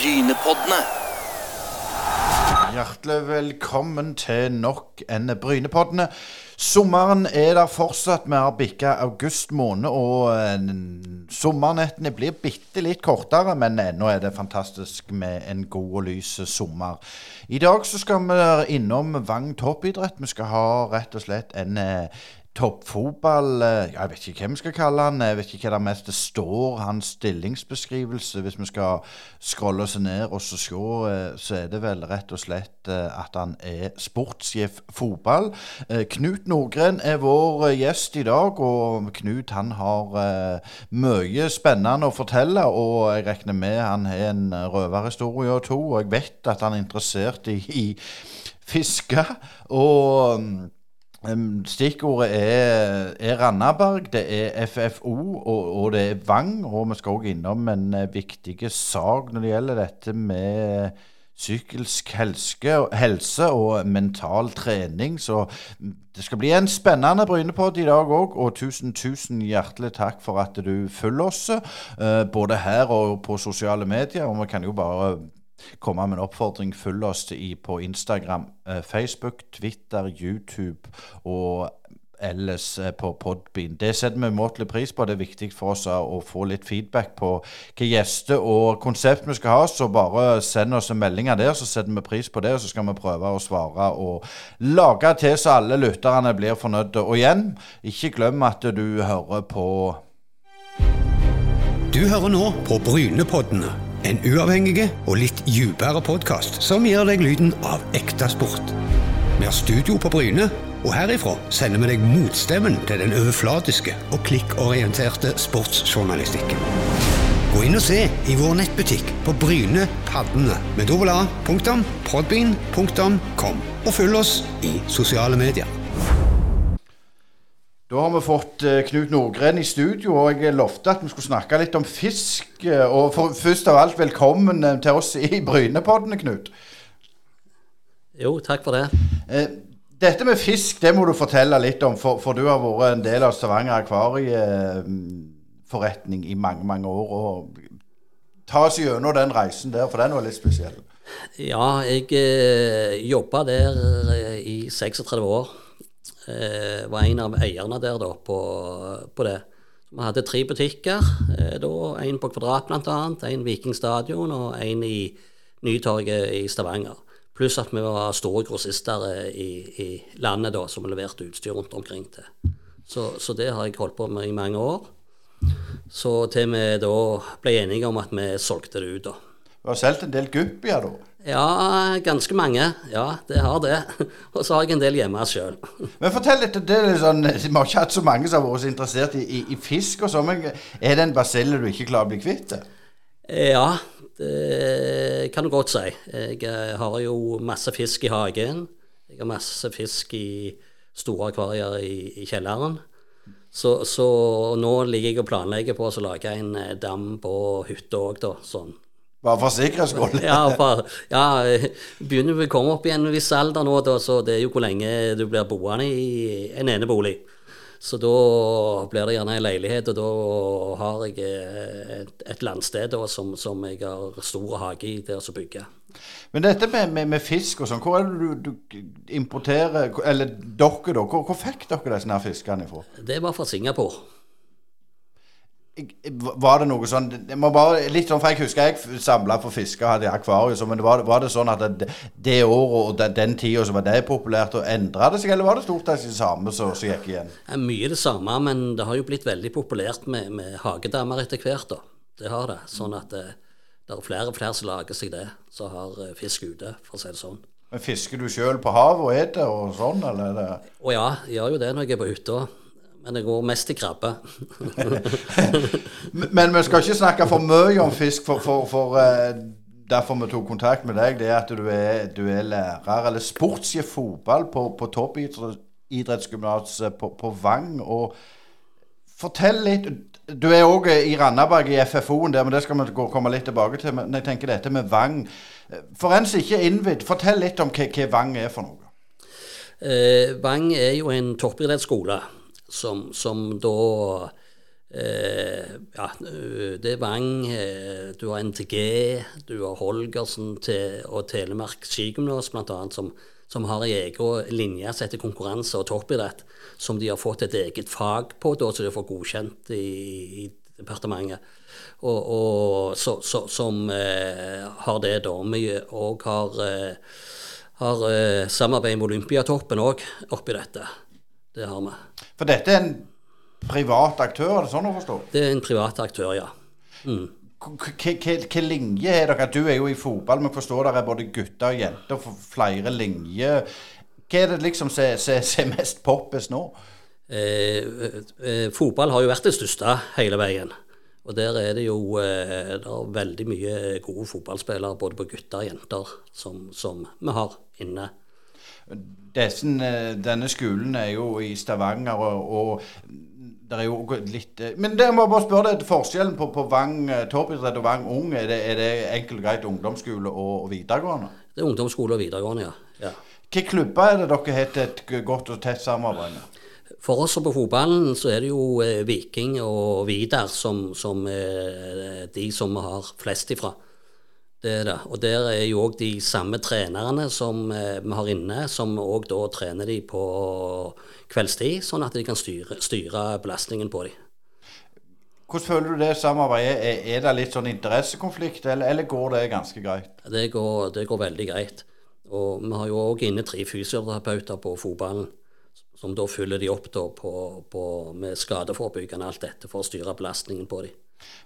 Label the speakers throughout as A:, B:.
A: Brynepoddene.
B: Hjertelig velkommen til nok en Brynepoddene. Sommeren er der fortsatt. Vi har bikka august måned, og eh, sommernettene blir bitte litt kortere, men ennå er det fantastisk med en god og lys sommer. I dag så skal vi innom Vang toppidrett. Vi skal ha rett og slett en eh, toppfotball eh, Jeg vet ikke hvem vi skal kalle han. Jeg vet ikke hva det mest står, hans stillingsbeskrivelse. Hvis vi skal scrolle oss ned og se, eh, så er det vel rett og slett eh, at han er sportssjef fotball. Knut Nordgren er vår gjest i dag, og Knut han har mye spennende å fortelle. Og jeg regner med han har en røverhistorie og to, og jeg vet at han er interessert i, i fiske. og Stikkordet er, er Randaberg, det er FFO og, og, det er Vang. Og vi skal òg innom en eh, viktig sak når det gjelder dette med psykisk helse, og mental trening. Så det skal bli en spennende Brynepod i dag òg. Og tusen, tusen hjertelig takk for at du følger oss, eh, både her og på sosiale medier. Og vi kan jo bare komme med en oppfordring. Følg oss i, på Instagram, eh, Facebook, Twitter, YouTube og ellers eh, på Podbean. Det setter vi umåtelig pris på. Det er viktig for oss å få litt feedback på hvilke gjester og konsept vi skal ha. Så bare send oss en melding der, så setter vi pris på det. Og så skal vi prøve å svare og lage til så alle lytterne blir fornøyde. Og igjen, ikke glem at du hører på
C: Du hører nå på Brynepoddene. En uavhengig og litt dypere podkast som gir deg lyden av ekte sport. Vi har studio på Bryne, og herifra sender vi deg motstemmen til den overflatiske og klikkorienterte sportsjournalistikken. Gå inn og se i vår nettbutikk på Bryne Paddene med dobbel a, punktum, og følg oss i sosiale medier.
B: Da har vi fått uh, Knut Nordgren i studio, og jeg lovte at vi skulle snakke litt om fisk. Uh, og for, først av alt, velkommen uh, til oss i Brynepoddene, Knut.
D: Jo, takk for det.
B: dette med fisk, det må du fortelle litt om, for, for du har vært en del av Stavanger akvarieforretning i mange, mange år. og Ta oss gjennom den reisen der, for den var litt spesiell.
D: Ja, jeg eh, jobba der i 36 år eh, var en av eierne der da, på, på det. Vi hadde tre butikker. Eh, da, En på Kvadrat bl.a., en Viking Stadion og en i Nytorget i Stavanger. Pluss at vi var store grossister eh, i, i, landet da, som leverte utstyr rundt omkring til. Så, så, det har jeg holdt på med i mange år. Så til vi da ble enige om at vi solgte det ut. da.
B: Du har solgt en del guppier, da?
D: Ja, ganske mange. Ja, det har det. Og så har jeg en del hjemme sjøl.
B: Men fortell litt, det er sånn, Vi har ikke hatt så mange som har vært så interessert i, i, i fisk og sånn. Er det en basille du ikke klarer å bli kvitt?
D: Ja, det kan du godt si. Jeg eh, har jo masse fisk i hagen. Jeg har masse fisk i store akvarier i, i kjelleren. Så, så, nå ligger jeg og planlegger på å lage en eh, dam på hytta òg, da. Sånn
B: bare for sikkerhets skyld?
D: ja, for, ja, begynner vi å komme opp i en viss alder nå, da, så det er jo hvor lenge du blir boende i en enebolig. Så da blir det gjerne en leilighet, og da har jeg eh, et, et landsted da, som, som, jeg har stor hage i til å bygge.
B: Men dette med, med, med fisk og sånn, hvor er det du, du importerer Eller dere, da? Hvor, hvor fikk dere disse fiskene ifra?
D: Det var fra Singapore.
B: Var det noe sånn det må bare, litt sånn, for Jeg husker jeg samla for fiske og hadde akvarium. Men var, var, det sånn at det, det året og den, den tida så var det populært, og endra det seg? Eller var det stort sett det samme som gikk igjen?
D: Det mye det samme, men det har jo blitt veldig populært med, med hagedammer etter hvert. da. Det har det. Sånn at det, det er flere og flere som lager seg det, som har eh, fisk ute, for å si det sånn.
B: Men Fisker du sjøl på havet og eter og sånn, eller?
D: Å ja, jeg gjør jo det når jeg er på hytta men det går mest til krabbe.
B: men vi skal ikke snakke for mye om fisk, for, for, for uh, derfor vi tok kontakt med deg, det er at du er, du er lærer, eller sportssjef fotball på, på toppidrettsgymnaset på, på, Vang. Og fortell litt Du er òg i Randaberg i FFO-en der, men det skal vi komme litt tilbake til. Men jeg tenker dette med Vang For en som ikke er innvidd, fortell litt om hva, hva Vang er for noe.
D: Eh, Vang er jo en toppidrettsskole som, som da Eh, ja, det er Vang, eh, du har NTG, du har Holgersen til, og Telemark skigymnas bl.a., som, som har ei egen linje som heter konkurranse og toppidrett, som de har fått et eget fag på, da, så de får godkjent i, i departementet. Og, og så, så, som eh, har det, da. Vi òg har, eh, har eh, samarbeid med Olympiatoppen òg oppi dette. Det har vi.
B: For dette er en privat aktør, er det sånn å forstå?
D: Det er en privat aktør, ja. Mm.
B: Hvilken linje har dere? Du er jo i fotball, men forstår dere er både gutter og jenter for flere linjer. Hva er det liksom som er mest poppes nå?
D: Eh, eh, fotball har jo vært det største hele veien. Og der er det jo eh, det er veldig mye gode fotballspillere, både på gutter og jenter, som, som vi har inne.
B: Dessen, eh, denne skolen er jo i Stavanger, og, og det er jo litt eh, Men det må jeg bare spørre deg, forskjellen på, på Vang toppidrett og Vang ung, er det, er det enkelt og greit ungdomsskole og, videregående?
D: Det er ungdomsskole og videregående, ja. ja.
B: Hvilke klubber er det dere har et godt og tett samarbeid med?
D: For oss på fotballen så er det jo eh, Viking og Vidar som, som er de som vi har flest ifra. Det er det. Og der er jo òg de samme trenerne som eh, vi har inne, som òg da trener de på kveldstid, sånn at de kan styre, styre belastningen på dem.
B: Hvordan føler du det samarbeidet? Er, er det litt sånn interessekonflikt, eller, eller går det ganske greit?
D: Det går, det går veldig greit. Og vi har jo òg inne tre fysioterapeuter på fotballen som da fyller de opp på, på, med skadeforebyggende alt dette for å styre belastningen på dem.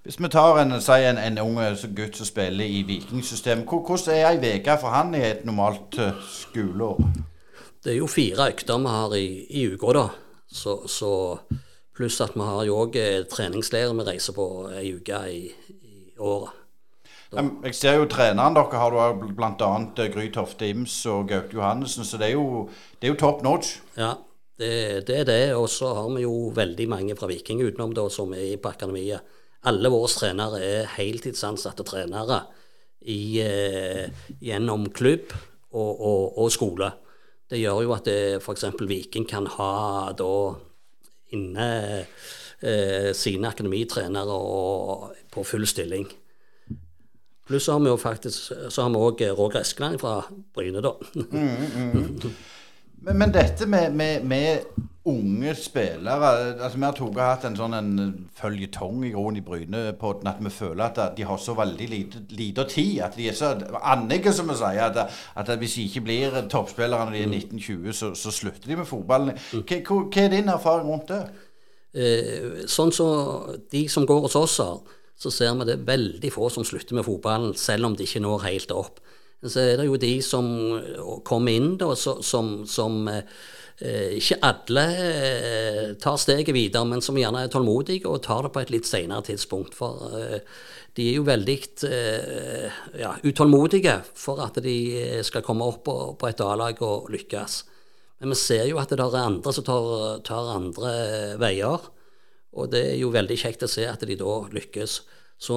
B: Hvis vi tar en, en, en ung gutt som spiller i vikingsystemet, hvordan er ei uke for han i et normalt uh, skoleår?
D: Det er jo fire økter vi har i, i uka, da. Så, så, pluss at vi har jo òg eh, treningsleir vi reiser på ei uke i, i året.
B: Jeg ser jo treneren dere har du bl.a. Eh, Gry Tofte Ims og Gaute Johannessen, så det er jo, det er jo top notch.
D: Ja, det, det er det. Og så har vi jo veldig mange fra Viking utenom da, som er på akademiet. Alle våre trenere er heltidsansatte trenere i, eh, gjennom klubb og, og, og, skole. Det gjør jo at f.eks. Viking kan ha da inne eh, sine akademitrenere og, på full stilling. Pluss har vi jo faktisk så har vi òg Roger Eskeland fra Bryne, da. Mm,
B: mm. Men, men dette med, med, med, unge spillere altså Vi har tatt hatt en sånn en føljetong i grunnen i Brynepodden at vi føler at de har så veldig lite, lite tid. At de er så annige, som vi sier. At, at, hvis de ikke blir toppspillere når de er 1920, så, så slutter de med fotballen. Hva, hva, er din erfaring rundt det?
D: Eh, sånn som så de som går hos oss, så ser vi det veldig få som slutter med fotballen, selv om de ikke når helt opp så er det jo de som kommer inn, da, som, som eh, ikke alle eh, tar steget videre, men som gjerne er tålmodige og tar det på et litt senere tidspunkt. For eh, de er jo veldig eh, ja, utålmodige for at de skal komme opp på et A-lag og lykkes. Men vi ser jo at det er andre som tar, tar andre veier, og det er jo veldig kjekt å se at de da lykkes. Så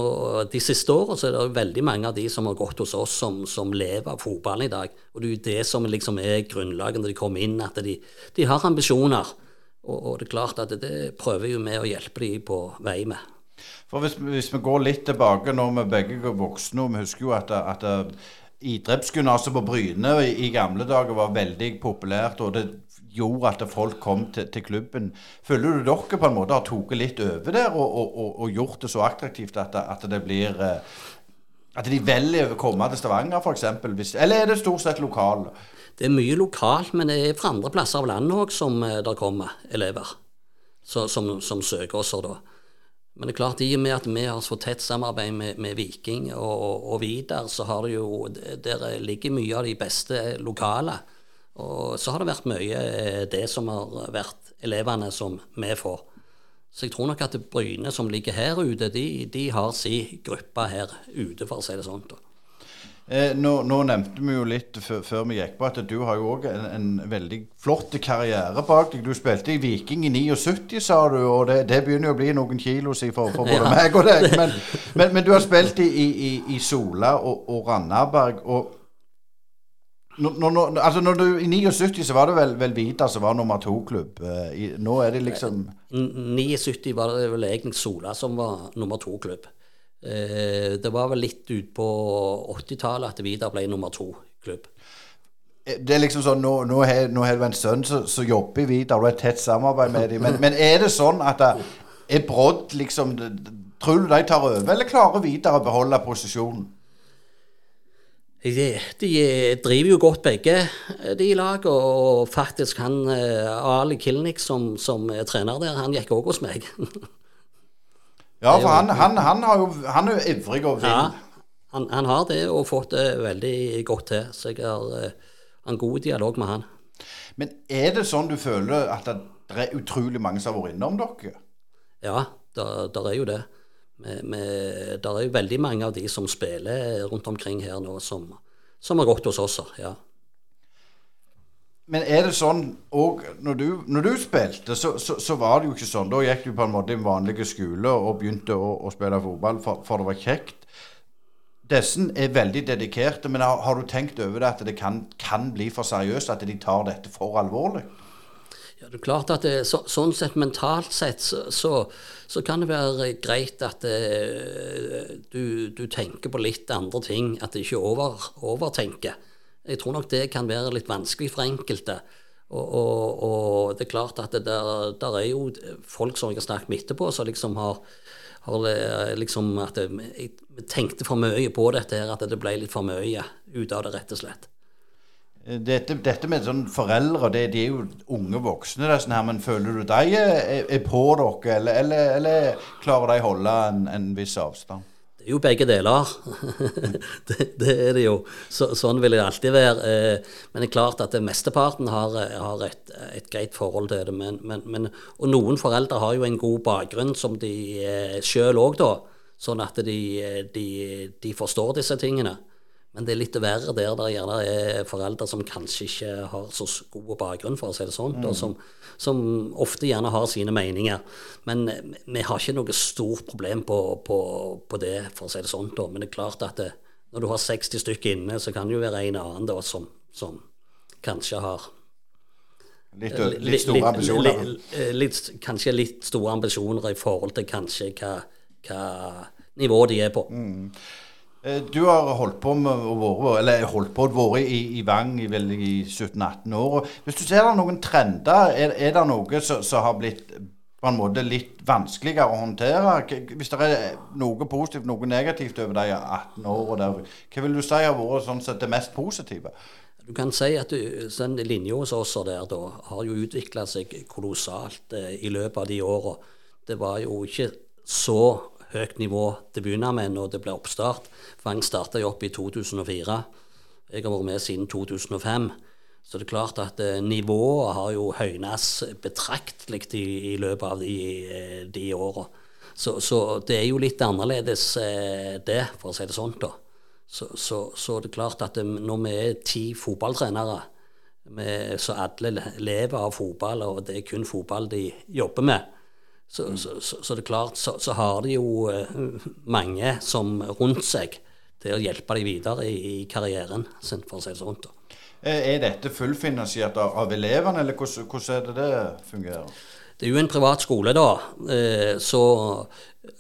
D: De siste åra er det veldig mange av de som har gått hos oss, som, som lever av fotballen i dag. Og Det er jo det som liksom er grunnlaget når de kommer inn, at de, de har ambisjoner. Og, og, det er klart at det, det prøver jo vi å hjelpe dem på vei med.
B: For hvis, hvis, vi går litt tilbake når vi begge er voksne, og vi husker jo at, at idrettsgymnaset på Bryne i, i, gamle dager var veldig populært, og det gjorde at folk kom til, til, klubben. Føler du dere på en måte har tatt litt over der og, og, og, gjort det så attraktivt at, at det blir eh, At de velger å komme til Stavanger, f.eks.? Eller er det stort sett lokal?
D: Det er mye lokalt, men det er fra andre plasser av landet òg som eh, der kommer elever. Så, som, som, søker oss da. Men det er klart, i og med at vi har så tett samarbeid med, med Viking og, og, og Vidar, så har det jo Der ligger mye av de beste lokale. Og så har det vært mye eh, det som har vært elevene som vi får. Så jeg tror nok at Bryne som ligger her ute, de, de har si gruppe her ute, for å si det sånn.
B: Eh, nå, nå, nevnte vi jo litt før vi gikk på at du har jo òg en, en, veldig flott karriere bak deg. Du spilte i Viking i 79, sa du, og det, det begynner jo å bli noen kilos for, for både ja. meg og deg. Men, men, men, du har spilt i, i, i Sola og, og Randaberg. og Når, når, altså når du, I 79 så var det vel, Vidar som var nummer to-klubb. Eh, nå er det liksom
D: 79 var det vel egentlig Sola som var nummer to-klubb. Eh, det var vel litt utpå 80-tallet at Vita ble nummer to-klubb.
B: Eh, det er liksom sånn, Nå, nå har du en sønn som jobber i Vita, og du har et tett samarbeid med dem. Men, men, er det sånn at det er Brodd liksom Tror du de tar over, eller klarer Vidar å beholde posisjonen?
D: De, de, driver jo godt begge, de lagene. Og faktisk han Ali Kilnik som, som er trener der, han gikk òg hos meg.
B: Ja, for han, han, han, jo, han, er jo ivrig og vil. Ja,
D: han, han, har det og fått det veldig godt til. Så jeg har en god dialog med han.
B: Men er det sånn du føler at det er utrolig mange som har vært innom dere?
D: Ja, det er jo det. Det er jo veldig mange av de som spiller rundt omkring her nå, som, som har gått hos oss. ja.
B: Men er det sånn òg når, når, du spilte, så, så, så, var det jo ikke sånn. Da gikk du på en måte i en vanlig skole og begynte å, å spille fotball, for, for, det var kjekt. Disse er veldig dedikerte, men har, har, du tenkt over det at det kan, kan, bli for seriøst? At de tar dette for alvorlig?
D: Ja, det er klart at det, så, Sånn sett mentalt sett så, så kan det være greit at det, eh, du, du, tenker på litt andre ting. At du ikke over, overtenker. Jeg tror nok det kan være litt vanskelig for enkelte. Og, og, og det er klart at det der, der, er jo folk som jeg har snakket med etterpå, som liksom har, har liksom at Jeg tenkte for mye på dette her, at det ble litt for mye ut av det, rett og slett.
B: Dette, dette med sånn foreldre, det, de er jo unge voksne, Sånn her, men føler du de er, er på dere, eller, eller, eller klarer de å holde en, en viss avstand?
D: Det er jo begge deler. det, det, er det jo. Så, sånn vil det alltid være. Eh, men det er klart at mesteparten har, har et, et, greit forhold til det. Men, men, men, og noen foreldre har jo en god bakgrunn som de eh, sjøl òg, da. Sånn at de, de, de forstår disse tingene. Men det er litt verre der det gjerne er foreldre som kanskje ikke har så god bakgrunn, for å si det sånn, mm. og som, som, ofte gjerne har sine meninger. Men vi har ikke noe stort problem på, på, på det, for å si det sånn. Da. Men det er klart at det, når du har 60 stykker inne, så kan det jo være en annen da, som, som kanskje har
B: Litt, litt store ambisjoner?
D: Litt, litt, kanskje litt store ambisjoner i forhold til kanskje hva, hva nivå de er på. Mm.
B: Eh, du har holdt på med å være, eller holdt på å være i, i Vang i, i 17-18 år. Hvis du ser noen trender, er, er det noe som har blitt på en måte litt vanskeligere å håndtere? Hvis det er noe positivt, noe negativt over de 18 årene, hva vil du si har vært sånn det mest positive?
D: Du kan si at den linja hos oss der da, har jo utvikla seg kolossalt eh, i løpet av de åra. Det var jo ikke så høyt nivå til å begynne med når det ble oppstart. Vang starta jo opp i 2004. Jeg har vært med siden 2005. Så det er klart at eh, nivået har jo høynes betraktelig i, i, løpet av de, eh, de åra. Så, så, det er jo litt annerledes eh, det, for å si det sånn. da. Så, så, så det er klart at når vi er ti fotballtrenere, med, så alle lever av fotball, og det er kun fotball de jobber med, så, mm. så, så, så, det er klart, så, har de jo uh, mange som rundt seg til å hjelpe dem videre i, i karrieren, for å si det sånn.
B: Er dette fullfinansiert av, elevene, eller hvordan, hvordan, er det det fungerer?
D: Det er jo en privat skole, da, eh, så,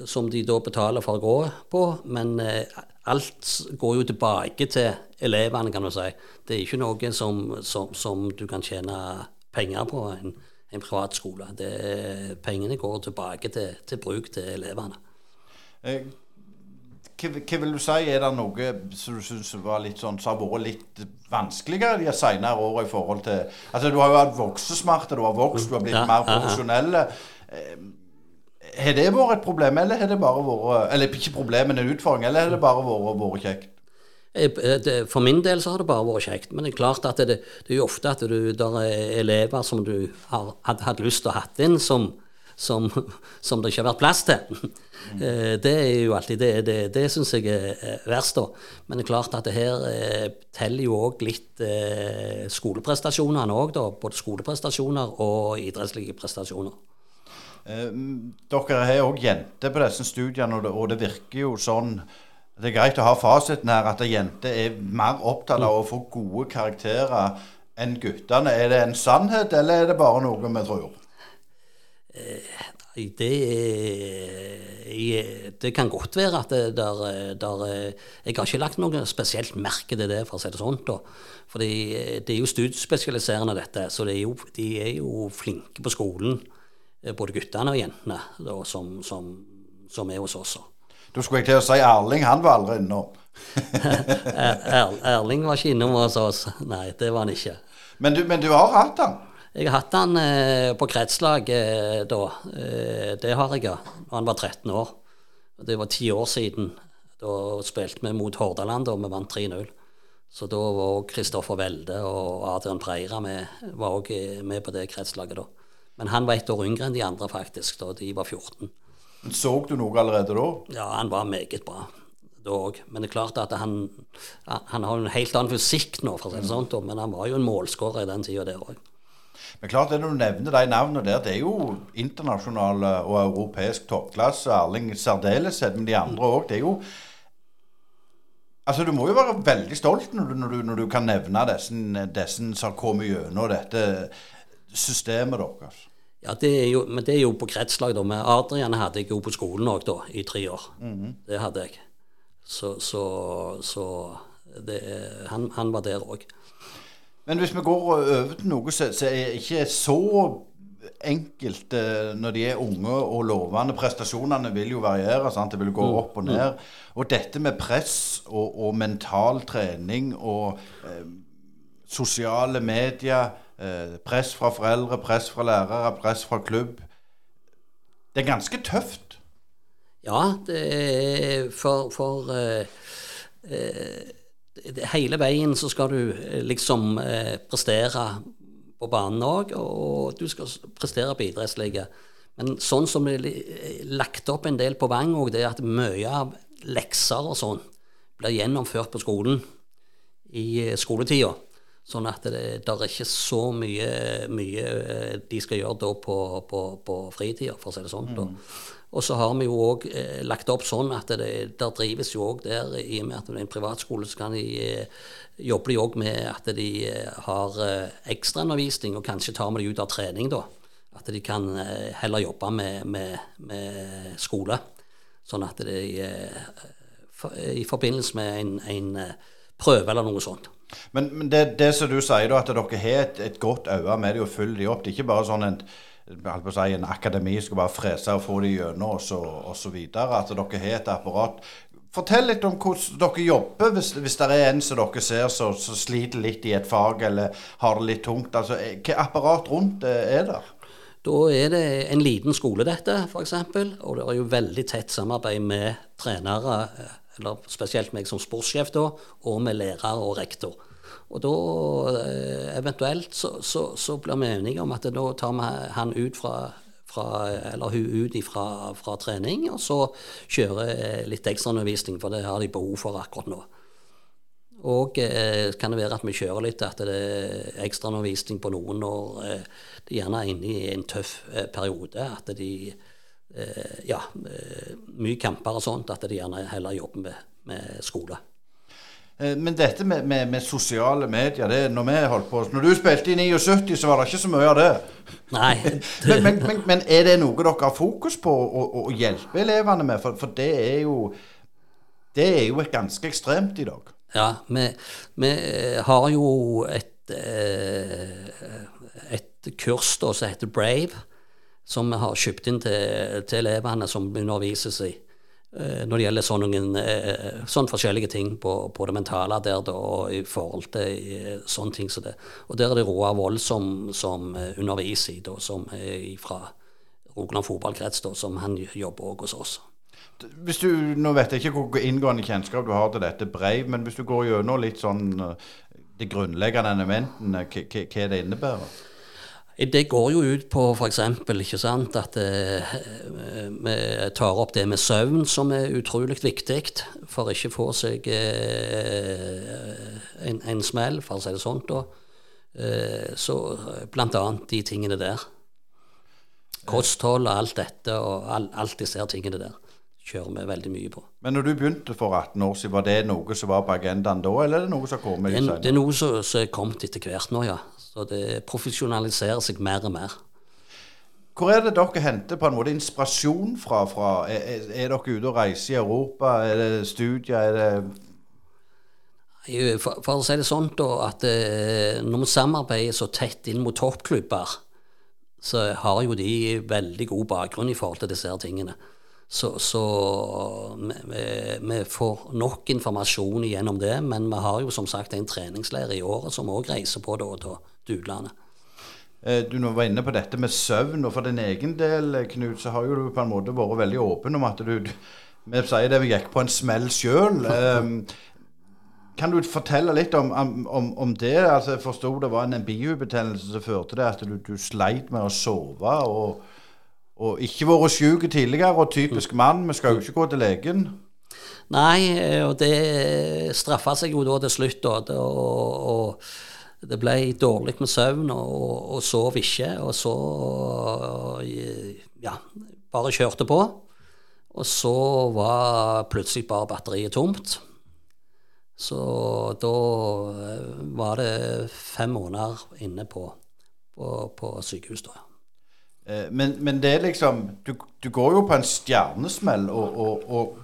D: som de da betaler for å gå på. Men eh, alt går jo tilbake til elevene, kan du si. Det er ikke noe som, som, som du kan tjene penger på. en en privatskole. Det, pengene går tilbake til, til, bruk til elevene.
B: Eh, hva, hva, vil du si, er det noe som du syns var litt sånn, som har vært litt vanskeligere de senere åra i forhold til Altså, du har jo hatt voksesmarte, du har vokst, du har blitt ja, mer profesjonell. Eh, har det vært et problem, eller har det bare vært Eller ikke problem, men en utfordring, eller har det bare vært, vært kjekt?
D: Eh, for min del så har det bare vært kjekt. Men det er klart at det, det er jo ofte at du, der er elever som du har hadde hadde lyst til å ha inn, som, som, som, det ikke har vært plass til. Mm. Det er jo alltid det. Det, det syns jeg er verst, da. Men det er klart at det her eh, teller jo òg litt eh, skoleprestasjonene òg, da. Både skoleprestasjoner og idrettslige prestasjoner.
B: Eh, dere har òg jenter på disse studiene, og det, og det virker jo sånn Det er greit å ha fasiten her, at jenter er mer opptatt av å få gode karakterer enn guttene. Er det en sannhet, eller er det bare noe vi tror?
D: Nei, Det, det kan godt være at det der, der Jeg har ikke lagt noe spesielt merke til det, for å si det sånn. da. Fordi det er jo studiespesialiserende, dette. Så det er jo, de er jo flinke på skolen, eh, både guttene og jentene, da, som, som, som er hos oss.
B: Da skulle jeg til å si Erling, han var aldri innom.
D: Er, er, Erling var ikke innom hos oss. Nei, det var han ikke.
B: Men du, men du har hatt han?
D: Jeg har hatt han eh, på kretslag eh, da. Eh, det har jeg, ja. Da han var 13 år. Det var ti år siden. Da spilte vi mot Hordaland, og vi vant 3-0. Så da var òg Kristoffer Welde og Adrian Preira med, var også eh, med på det kretslaget da. Men han var ett år yngre enn de andre, faktisk. da De var 14.
B: Så du noe allerede da?
D: Ja, han var meget bra da òg. Men det er klart at han, han har en helt annen fysikk nå, for å si det sånn, men han var jo en målskårer i den tida der òg.
B: Men klart det når du nevner de navnene der, det er jo internasjonal og europeisk toppklasse. Erling særdeleshet, men de andre òg. Det er jo Altså, Du må jo være veldig stolt når du, når du, når du kan nevne disse som har kommet gjennom dette systemet deres.
D: Ja, det er jo, men det er jo på kretslag, da. Med Adrian hadde jeg jo på skolen òg, da, i tre år. Det hadde jeg. Så, så, så det, han, han var der òg.
B: Men hvis vi går over til noe som ikke er så enkelt eh, når de er unge og lovende Prestasjonene vil jo variere. sant? Det vil gå opp og ned. Og dette med press og, og mental trening og eh, sosiale medier, press fra foreldre, press fra lærere, press fra klubb Det er ganske tøft.
D: Ja, det er for, for eh, eh, Hele veien så skal du eh, liksom eh, prestere på banen òg, og du skal prestere på idrettslige. Men sånn som det er lagt opp en del på Vang òg, det er at mye av lekser og sånn blir gjennomført på skolen i eh, skoletida. Sånn at det der er ikke så mye, mye eh, de skal gjøre da på, på, på fritida, for å si det sånn. Mm. Og så har vi jo òg eh, lagt opp sånn at det, der drives jo òg der, i og med at det er en privatskole, så kan de eh, jobber de òg med at de eh, har eh, ekstraundervisning, og kanskje tar vi de ut av trening, da. At de kan eh, heller jobbe med, med, med skole. Sånn at de eh, for, i forbindelse med en, en prøve eller noe sånt.
B: Men, men det, det som du sier, da, at dere har et, et godt øye med de og følger de opp. Det er ikke bare sånn en, si, en akademi skal bare frese og få de gjennom og videre. At dere har et apparat. Fortell litt om hvordan dere jobber, hvis, hvis det er en som dere ser som som sliter litt i et fag eller har det litt tungt. altså eh, Hva apparat rundt er der?
D: Da er det en liten skole, dette, f.eks., og det er jo veldig tett samarbeid med trenere, eh, eller spesielt meg som sportssjef, da, og med lærer og rektor. Og da eh, eventuelt så, så, så blir vi enige om at da tar vi han ut fra, fra eller hun ut ifra, fra trening, og så kjører litt ekstraundervisning, for det har de behov for akkurat nå. Og eh, kan det være at vi kjører litt at det er ekstraundervisning på noen når eh, de gjerne er inne i en tøff eh, periode. At de Ja, eh, mye kamper og sånt. At de gjerne heller jobber med, med skole.
B: Eh, Men dette med, med, med sosiale medier det, når, på, når du spilte i 79, så var det ikke så mye av det.
D: Nei,
B: Men, men, men, men er det noe dere har fokus på å, å hjelpe elevene med? For, for det er jo Det er jo ganske ekstremt i dag.
D: Ja, vi, vi har jo et, eh, et kurs da, som heter Brave, som vi har kjøpt inn til, til elevene som undervises i. eh, Når det gjelder sånne, eh, sånne forskjellige ting på, på det mentale der da, og i forhold til eh, sånne ting som det. Og der er det Roar Vold som, som underviser i, da, som er fra Rogaland fotballkrets, da, som han jobber også hos oss.
B: Hvis du, Nå vet jeg ikke hvor inngående kjennskap du har til dette brev, men hvis du går gjennom litt sånn de grunnleggende elementene, hva det innebærer?
D: Det går jo ut på f.eks. ikke at eh, vi tar opp det med søvn, som er utrolig viktig for ikke å få seg eh, en, en smell, for å si det sånn. Eh, så blant annet de tingene der. Kosthold og alt dette, og all, alt disse tingene der. kjører vi veldig mye på.
B: Men når du begynte for 18 år siden, var det noe som var på agendaen da, eller er det noe som kommer
D: Det er, det er noe som er kommet etter hvert nå, ja. Så det profesjonaliserer seg mer og mer.
B: Hvor er det dere henter på en måte inspirasjon fra? fra er, er, er dere ute og reiser i Europa? Er det studier? Er det
D: For, for å si det sånn, da, at eh, når vi samarbeider så tett inn mot toppklubber, så har jo de veldig god bakgrunn i forhold til disse her tingene. Så, så vi, vi får nok informasjon gjennom det, men vi har jo som sagt en treningsleir i året som òg reiser på det og da, til utlandet.
B: Eh, Du var inne på dette med søvn, og for din egen del, eh, Knut, så har jo du på en måte vært veldig åpen om at du Vi sier det, vi gikk på en smell sjøl. Kan du fortelle litt om, om, om det? Altså, Jeg forsto det var en bihulebetennelse som førte til at du, du sleit med å sove. Og, og ikke vært syk tidligere, og typisk mann, vi skal jo ikke gå til legen.
D: Nei, eh, og det straffa seg jo da til slutt, da. Og, og det ble dårlig med søvn, og, og sov ikke. Og så ja, bare kjørte på. Og så var plutselig bare batteriet tomt. Så da eh, var det fem måneder inne på, på, på sykehus, da.
B: Eh, Men, men det er liksom du, du går jo på en stjernesmell, og, og, og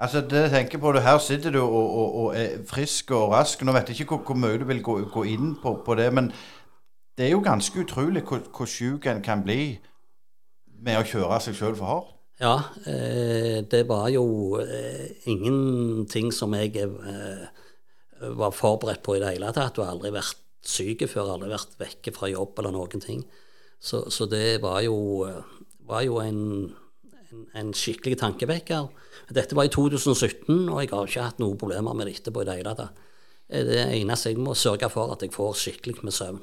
B: Altså, det jeg tenker på Her sitter du og, og, og er frisk og rask. Nå vet jeg ikke hvor, hvor mye du vil gå, gå inn på, på det, men det er jo ganske utrolig hvor, hvor syk en kan bli med å kjøre seg sjøl for hardt.
D: Ja, eh, det var jo eh, ingenting som jeg eh, var forberedt på i det hele tatt. Du har aldri vært syk før, aldri vært vekke fra jobb eller noen ting. Så, så det var jo, eh, var jo en, en, skikkelig tankevekker. Dette var i 2017, og jeg har ikke hatt noen problemer med det etterpå i det hele tatt. Eh, Det eneste jeg må sørge for, at jeg får skikkelig med søvn.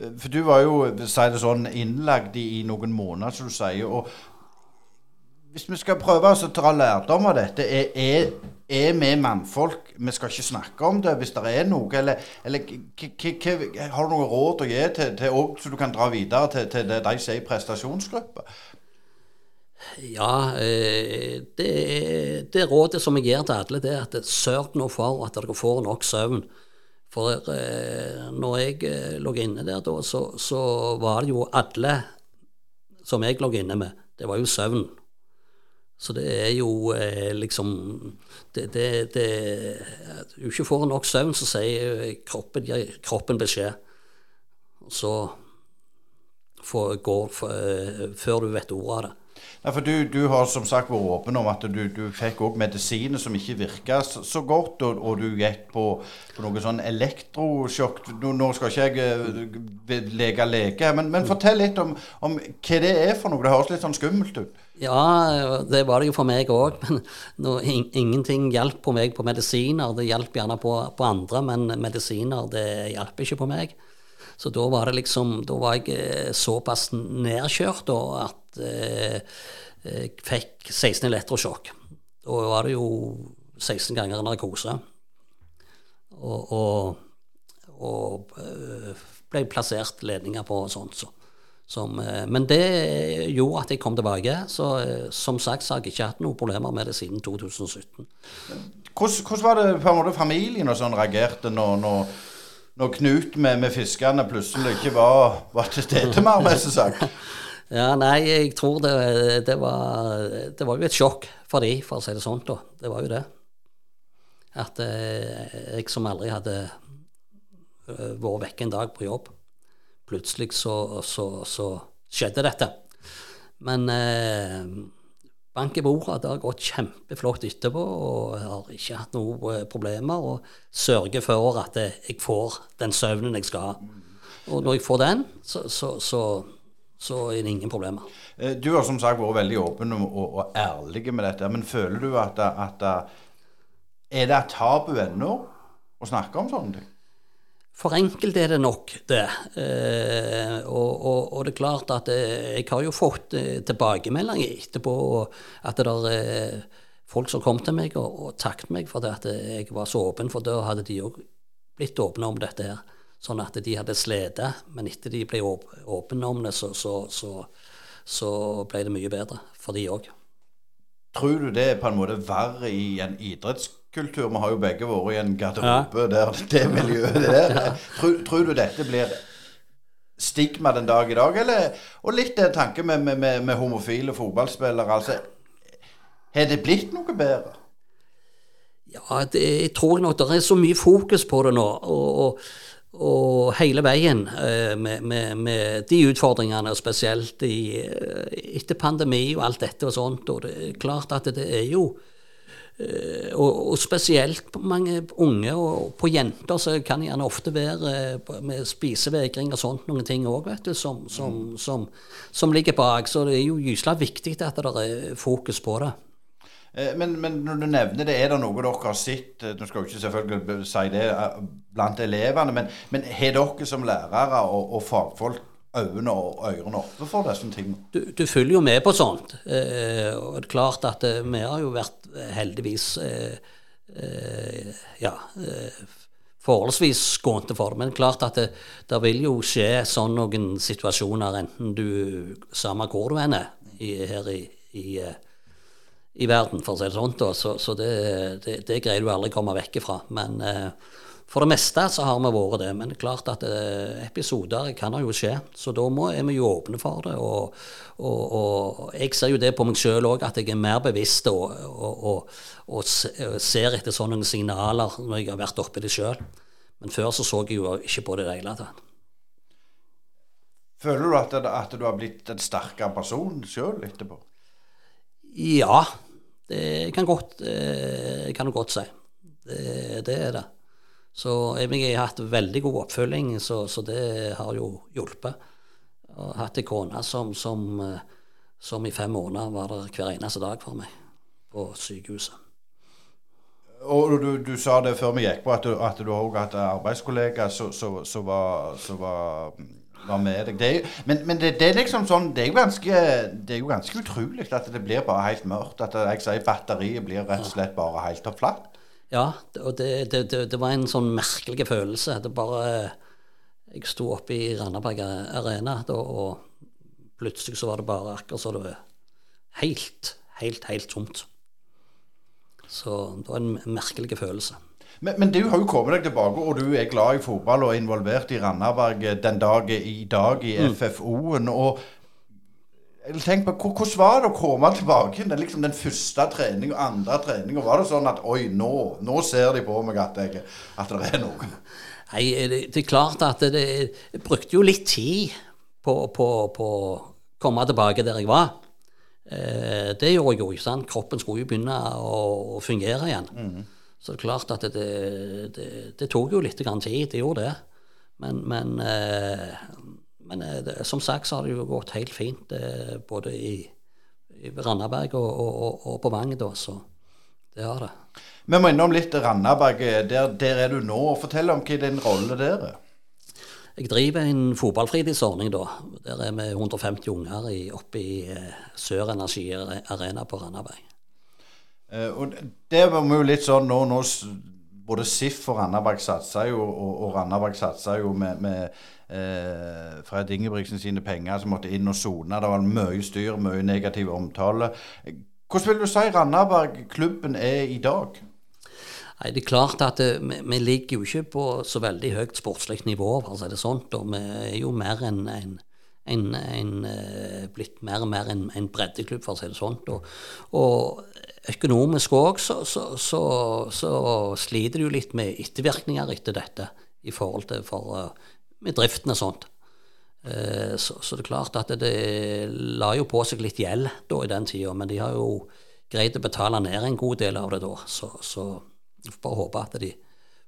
B: Eh, For du var jo, si det sånn, innlagt i, i noen måneder, som du sier. og hvis vi skal prøve å ta lærdom av dette, er, er, er vi mannfolk Vi skal ikke snakke om det hvis det er noe, eller, eller har du noe råd å gi til, til til, så du kan dra videre til, til det de sier i prestasjonsgruppa?
D: Ja, eh, det, det rådet som jeg gir til alle, det er at sørg nå for at dere får nok søvn. For eh, når jeg eh, lå inne der da, så, så var det jo alle som jeg lå inne med, det var jo søvn. Så det er jo liksom det, det, det, du ikke får nok søvn, så sier kroppen, gir kroppen beskjed. Så går for, eh, før du vet ordet av det.
B: Nei, for du, du har som sagt vært åpen om at du, du fikk òg medisiner som ikke virka så, så godt, og, og du gikk på, på noe sånn elektrosjokk. Nå, nå skal ikke jeg eh, leke leke, men, men fortell litt om, om hva det er for noe. Det høres litt sånn skummelt ut.
D: Ja, det var det jo for meg òg, men no, in, ingenting hjalp på meg på medisiner. Det hjalp gjerne på, på andre, men medisiner det hjalp ikke på meg. Så da var det liksom Da var jeg eh, såpass nedkjørt da, at fikk 16 elektrosjokk. Da var det jo 16 ganger narkose. Og, og, og eh, ble plassert ledninger på og sånt. Så. Som, eh, men det gjorde at jeg kom tilbake. Så eh, som sagt så har jeg ikke hatt noen problemer med det siden 2017.
B: Hvordan, hvordan var det på en måte familien og sånn reagerte når, når, når Knut med, med fiskene plutselig ikke var, var til stede mer, mest sagt?
D: Ja, nei, jeg tror det, det, var, det var jo et sjokk for de, for å si det sånn. da. Det var jo det. At eh, jeg som aldri hadde eh, vært vekke en dag på jobb, plutselig så, så, så skjedde dette. Men eh, bank i bordet, det har gått kjempeflott etterpå, og har ikke hatt noen eh, problemer. Og sørger for at jeg får den søvnen jeg skal ha. Og når jeg får den, så, så, så, er det ingen problemer.
B: Eh, Du har som sagt vært veldig åpen og, og, og ærlig med dette, men føler du at, at Er det et tabu ennå å snakke om sånne ting?
D: For enkelte er det nok det. Eh, og, og, og det er klart at eh, jeg har jo fått eh, tilbakemeldinger etterpå at det er eh, folk som kom til meg og, og takket meg for det at jeg var så åpen, for da hadde de òg blitt åpne om dette her. Sånn at de hadde slitt, men etter de ble åpne om det, så, så, så, så ble det mye bedre for de òg.
B: Tror du det er på en måte verre i en idrettskultur? Vi har jo begge vært i en garderobe der det miljøet der. Tror, tror du dette blir stigma den dag i dag, eller Og litt det tanke med, med, med, med homofile fotballspillere. altså Har det blitt noe bedre?
D: Ja, det, jeg tror nok det er så mye fokus på det nå. og, og og hele veien eh, med, med, med, de utfordringene, spesielt i, eh, etter pandemi og alt dette og sånt. Og det er klart at det er jo eh, og, og spesielt på mange unge og på jenter så kan det gjerne ofte være med spisevegring og sånt noen ting òg, vet du, som, som, som, som, ligger bak. Så det er jo gyselig viktig at det er fokus på det.
B: Eh, men, men, når du nevner det, er det noe dere har sett Du skal jo ikke selvfølgelig si det eh, blant elevene, men, men har dere som lærere og, og fagfolk øynene og ørene oppe for disse tingene?
D: Du, du, følger jo med på sånt. Eh, og det er klart at eh, vi har jo vært heldigvis eh, ja, forholdsvis skånte for det. Men klart at det, det, vil jo skje sånn noen situasjoner, enten du Samme hvor du er her i, i i verden, for å si det sånn. Så, så det, det, det, greier du aldri å komme vekk ifra. Men eh, for det meste så har vi vært det. Men klart at eh, episoder kan jo skje. Så da må, er vi jo åpne for det. Og, og, og jeg ser jo det på meg sjøl òg, at jeg er mer bevisst og, og, ser etter sånne signaler når jeg har vært oppi det sjøl. Men før så så jeg jo ikke på det i det hele tatt.
B: Føler du at, at, du har blitt en sterkere person sjøl etterpå?
D: Ja, det kan godt, eh, du godt si. Det, det, er det. Så jeg har hatt veldig god oppfølging, så, så det har jo hjulpet. Jeg har hatt ei kone som, som, eh, som, i fem måneder var der hver eneste dag for meg på sykehuset.
B: Og du, du sa det før vi gikk på, at du, at har hatt arbeidskollega som var, var var med deg. Det er, men, men det, det, er liksom sånn Det er jo ganske, ganske utrolig at det blir bare helt mørkt. At jeg sier batteriet blir rett og slett bare helt og flatt.
D: Ja, og det, det, det, var en sånn merkelig følelse. Det bare Jeg sto oppe i Randaberg Arena, da, og plutselig så var det bare akkurat så det var helt, helt, helt tomt. Så det var en merkelig følelse.
B: Men, men, du har jo kommet deg tilbake, og du er glad i fotball og er involvert i Randaberg den dag i dag i mm. FFO-en. og Tenk på, Hvordan var det å komme tilbake igjen? Liksom den første trening og andre trening. Var det sånn at oi, nå, nå ser de på meg at, jeg, at det er noe?
D: Nei, det, det, er klart at det, jeg brukte jo litt tid på å komme tilbake der jeg var. Eh, det gjorde jeg jo. ikke sant? Kroppen skulle jo begynne å, å fungere igjen. Mm. Så det er klart at det, det, det tok jo litt tid, det gjorde det. Men, men, eh, men eh, det, som sagt så har det jo gått helt fint eh, både i, i Randaberg og, og, og, på Vang, da. Så det har det.
B: Vi må innom litt Randaberg. Der, der, er du nå. Fortell om hva din rolle der er.
D: Jeg driver en fotballfritidsordning, da. Der er vi 150 unger oppe i Sør Energi Arena på Randaberg.
B: Uh, og det var jo litt sånn nå, nå Både SIF og Randaberg satsa jo, og, og Randaberg satsa jo med, med eh, Fred Ingebrigtsen sine penger som måtte inn og sone. Det var mye styr, mye negativ omtale. Hvordan vil du si Randaberg-klubben er i dag?
D: Nei, Det er klart at det, vi, vi, ligger jo ikke på så veldig høyt sportslig nivå, for å si det sånt. Vi er jo mer enn en, en, en, en, blitt mer og mer en breddeklubb, for å si det sånt. Og, og økonomisk òg så, så, så, så, sliter du litt med ettervirkninger etter dette i forhold til for, uh, med driften og sånt. Uh, så, det er klart at det, la jo på seg litt gjeld da i den tida, men de har jo greid å betale ned en god del av det da. Så, så bare håpe at de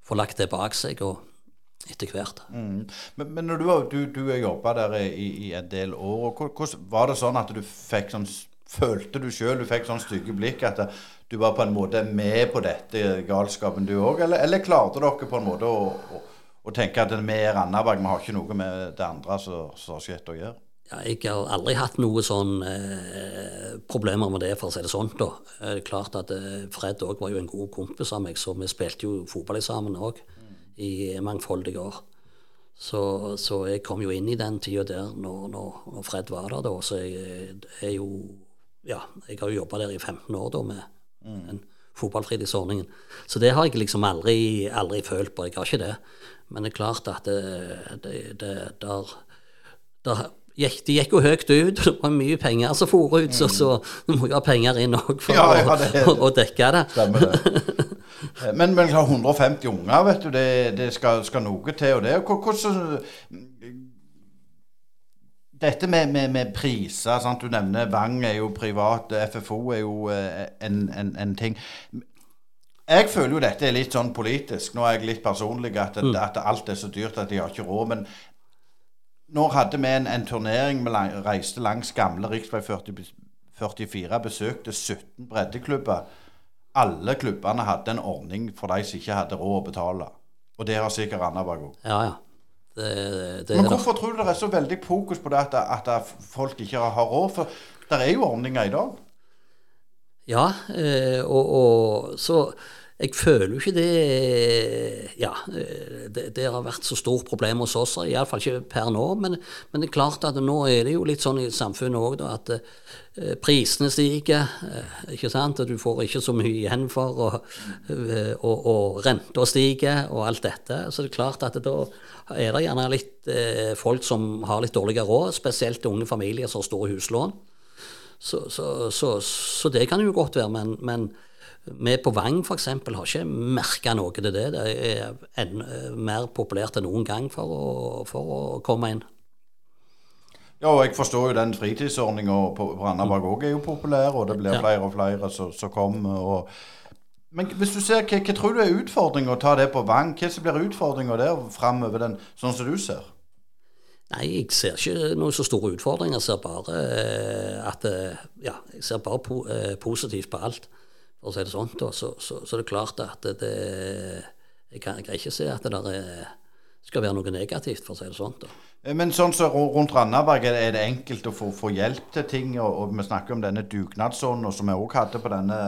D: får lagt det bak seg og etter hvert.
B: Mm. Men, men, når du, du, du har jobba der i, i, en del år, hvordan var det sånn at du fikk sånn Følte du sjøl du fikk sånn stygge blikk at du var på en måte med på dette galskapen, du òg? Eller, eller, klarte dere på en måte å, å, å tenke at vi er Randaberg, vi har ikke noe med det andre som har skjedd å gjøre?
D: Ja, jeg har aldri hatt noe sånn eh, problemer med det, for å si det sånn. da. Det er klart at eh, Fred òg var jo en god kompis av meg, så vi spilte jo fotball sammen òg mm. i mangfoldige år. Så, så, jeg kom jo inn i den tida der når, når, Fred var der, da. Så jeg er jo Ja, jeg har jo jobba der i 15 år da med den fotballfritidsordningen. Så det har jeg liksom aldri, aldri følt på. Jeg har ikke det. Men det er klart at det, det, det der, der gikk, De gikk jo høyt ut, det var mye penger som for ut, så, så du må jo ha penger inn òg for
B: Ja, ja, det-
D: å, å dekke det.
B: Stemmer det. Eh, Men, men 150 unger, vet du, det, det skal, skal noe til. Og det, Hvor- hvordan Dette med, med, med priser sant? Du nevner Vang er jo privat, FFO er jo eh, en, en, en ting. Jeg føler jo dette er litt sånn politisk. Nå er jeg litt personlig, at, at alt er så dyrt at de har ikke råd. Men nå hadde vi en, en turnering vi lang- reiste langs gamle rv. 44, besøkte 17 breddeklubber. Alle klubbene hadde en ordning for de som ikke hadde råd å betale. Og det har sikkert Randaberg òg.
D: Ja, ja. Det, det
B: Men hvorfor tror du det er så veldig fokus på det at, at folk ikke har råd? For det er jo ordninger i dag.
D: Ja, eh, og, og så jeg føler jo ikke det Ja, det, det har vært så stort problem hos oss, iallfall ikke per nå. Men, men det er klart at nå er det jo litt sånn i samfunnet òg, at eh, prisene stiger. eh, Ikke sant? Du får ikke så mye igjen for, og, og, og renta stiger, og alt dette. Så det er klart at da er det gjerne litt eh, folk som har litt dårligere råd, spesielt unge familier som har store huslån. Så, så, så, så det kan jo godt være, men, men vi på Vang f.eks. har ikke merka noe til det. Det er en, mer populært enn noen gang for å, for å komme inn.
B: Ja, og jeg forstår jo den fritidsordninga på Randaberg òg er jo populær, og det blir
D: Ja.
B: flere og flere som kommer. Og... Men hvis du ser, hva, hva tror du er utfordringa å ta det på Vang? Hva som blir utfordringa der framover, den, sånn som du ser?
D: Nei, jeg ser ikke noen så store utfordringer. Jeg ser bare eh, at eh, Ja, jeg ser bare po eh, positivt på alt, for å si det sånn. da. Så, så, så det klart at det, det jeg, kan, jeg kan ikke se at det der er, skal være noe negativt, for å si det sånn. da.
B: Eh, Men sånn så rundt Randaberg, er det, enkelt å få, få hjelp til ting? Og, og vi snakker om denne dugnadsånden som vi òg hadde på denne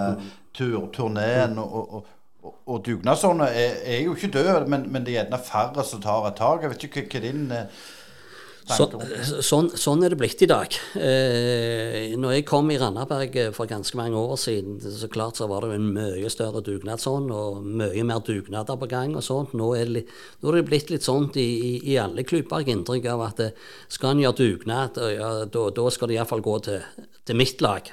B: tur, turneen. Og, og, og, og dugnadsånden er, er jo ikke død, men, men det er gjerne færre som tar et tak. Jeg vet ikke hva din eh,
D: Så, sånn, sånn er det blitt i dag. Eh, når jeg kom i Randaberg eh, for ganske mange år siden, så klart så var det en mye større dugnadsånd og mye mer dugnader på gang og sånt. Nå er det, nå er det blitt litt sånt i, i, i alle klubber, har inntrykk av at eh, skal en gjøre dugnad, ja, da, da skal det iallfall gå til, til mitt lag.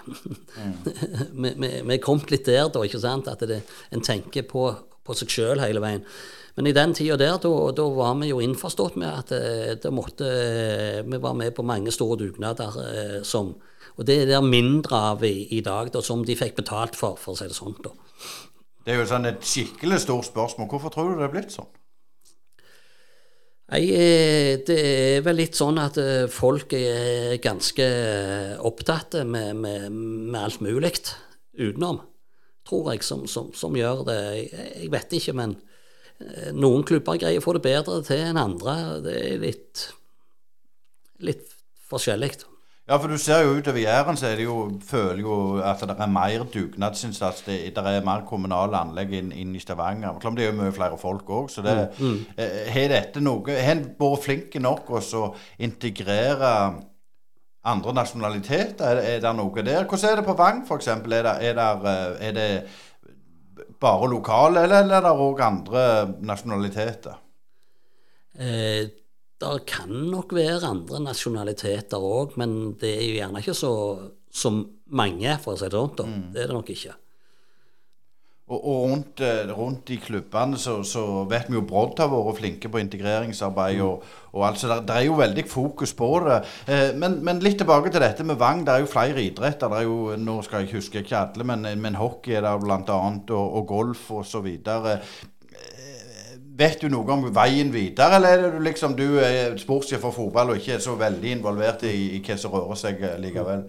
D: vi, vi, vi er kommet litt der, da, ikke sant, at det, en tenker på, på seg sjøl hele veien. Men i den tida der, da, var vi jo innforstått med at eh, det måtte eh, Vi var med på mange store dugnader eh, som Og det er det mindre av i, i dag, da, som de fikk betalt for, for å si det sånn. da.
B: Det er jo sånn et skikkelig stort spørsmål. Hvorfor tror du det er blitt sånn?
D: Nei, det er vel litt sånn at folk er ganske opptatt med, med, med alt mulig utenom, tror jeg, som, som, som gjør det. Jeg, vet ikke, men noen klubber greier å få det bedre til enn andre. Det er litt, litt forskjellig.
B: Ja, for du ser jo utover Jæren, så er det jo, føler jo at det er mer dugnadsinnsats. Det, det er mer kommunale anlegg inn, inn i Stavanger. Klart, Det er jo mye flere folk òg, så det eh, Har dette noe Har en vært flinke nok også å integrere andre nasjonaliteter? Er, er det noe der? Hvordan er det på Vang, f.eks.? Er, er, eh, er det bare lokale, eller eller er det òg andre nasjonaliteter?
D: Eh, det kan nok være andre nasjonaliteter òg, men det er jo gjerne ikke så, så mange, for å si det sånn. Mm. Det er det nok ikke.
B: Og, og rundt, eh, rundt i klubbene så, så vet vi jo Brodd har vært flinke på integreringsarbeid. og, og altså, Det er jo veldig fokus på det. Eh, men, men litt tilbake til dette med Vang. Det er jo flere idretter. Det er jo, Nå skal jeg ikke huske ikke alle, men, men hockey er der bl.a. Og, og golf osv. Vet du noe om veien videre, eller er det du liksom du er sportssjef for fotball og ikke er så veldig involvert i, i hva som rører seg eh, likevel?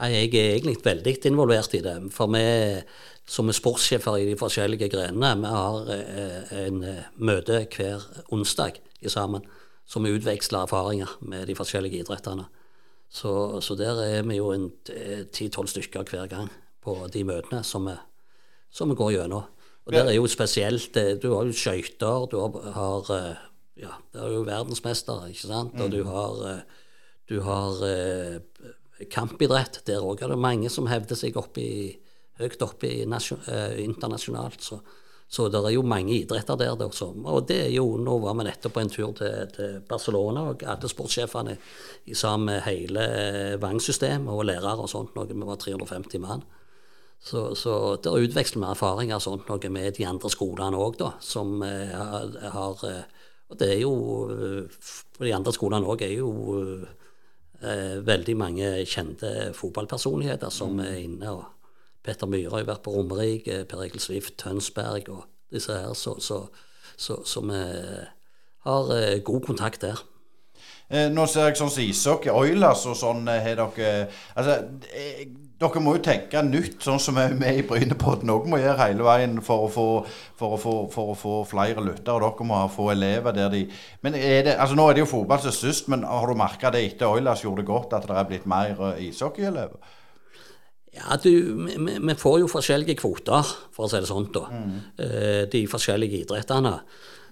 D: Jeg er egentlig veldig involvert i det. For vi som er sportssjefer i de forskjellige grenene, vi har eh, en eh, møte hver onsdag i sammen, som utveksler erfaringer med de forskjellige idrettene. Så, så der er vi jo en ti-tolv stykker hver gang på de møtene som vi, som vi går gjennom. Og der er jo spesielt eh, Du har jo skøyter, du har, har eh, Ja, det er jo verdensmester, ikke sant? Og du har, eh, du har eh, kampidrett. Der òg er det mange som hevder seg opp høyt oppe eh, internasjonalt. Så, så det er jo mange idretter der. Det også. og det er jo, Nå var vi nettopp på en tur til, til Barcelona, og alle sportssjefene sammen med hele eh, Vang-systemet og lærere og sånt. Noe, vi var 350 mann. Så, så der utveksler vi erfaringer og sånt noe med de andre skolene òg, da. Som eh, har, har Og det er jo de andre skolene òg er jo veldig mange kjente fotballpersonligheter som er inne. og Petter Myhre har jo vært på Romerike, Per Egil Swift, Tønsberg og disse her. Så, så, så, så vi har eh, god kontakt der.
B: Eh, nå ser jeg sånn som ishockey, Oilers og sånn eh, har dere Altså, eh, dere må jo tenke nytt, sånn som vi vi i Brynepodden òg må gjøre hele veien for å få, for å få, for å få flere lyttere. Dere må ha, få elever der de Men er det, altså nå er det jo fotball som sist, men har du merka det etter Oilers gjorde det godt, at det er blitt mer ishockeyelever?
D: Ja, du, vi- vi får jo forskjellige kvoter, for å si det sånn, da. Mm. De forskjellige idrettene.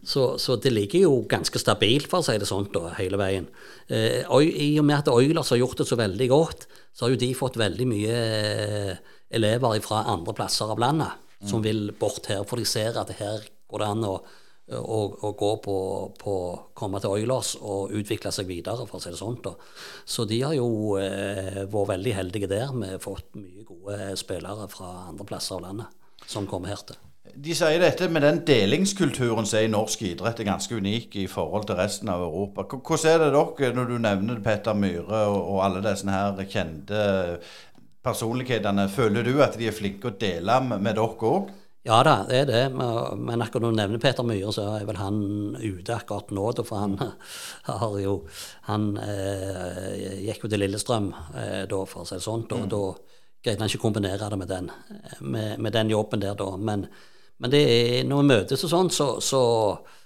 D: Så, så det ligger jo ganske stabilt, for å si det sånn, da, hele veien. Eh, I og med at Oilers har gjort det så veldig godt, så har jo de fått veldig mye eh, elever fra andre plasser av landet som vil bort her, for de ser at her går det an å, å, å gå på, på komme til Oilers og utvikle seg videre, for å si det sånn. da. Så de har jo eh, vært veldig heldige der. Vi har fått mye gode spillere fra andre plasser av landet som kommer her til.
B: De sier dette med den delingskulturen som er i norsk idrett, er ganske unik i forhold til resten av Europa. Hvordan er det dere, når du nevner Petter Myhre og, og alle disse her kjente personlighetene, føler du at de er flinke å dele med, dere òg?
D: Ja da, det er det. Men akkurat når du nevner Peter Myhre, så er vel han ute akkurat nå. For han har jo Han eh, gikk jo til Lillestrøm eh, da, for å si det sånn. Da, da greide han ikke å kombinere det med den, med, med den jobben der, da. Men, men er, når vi møtes og sånn, så, så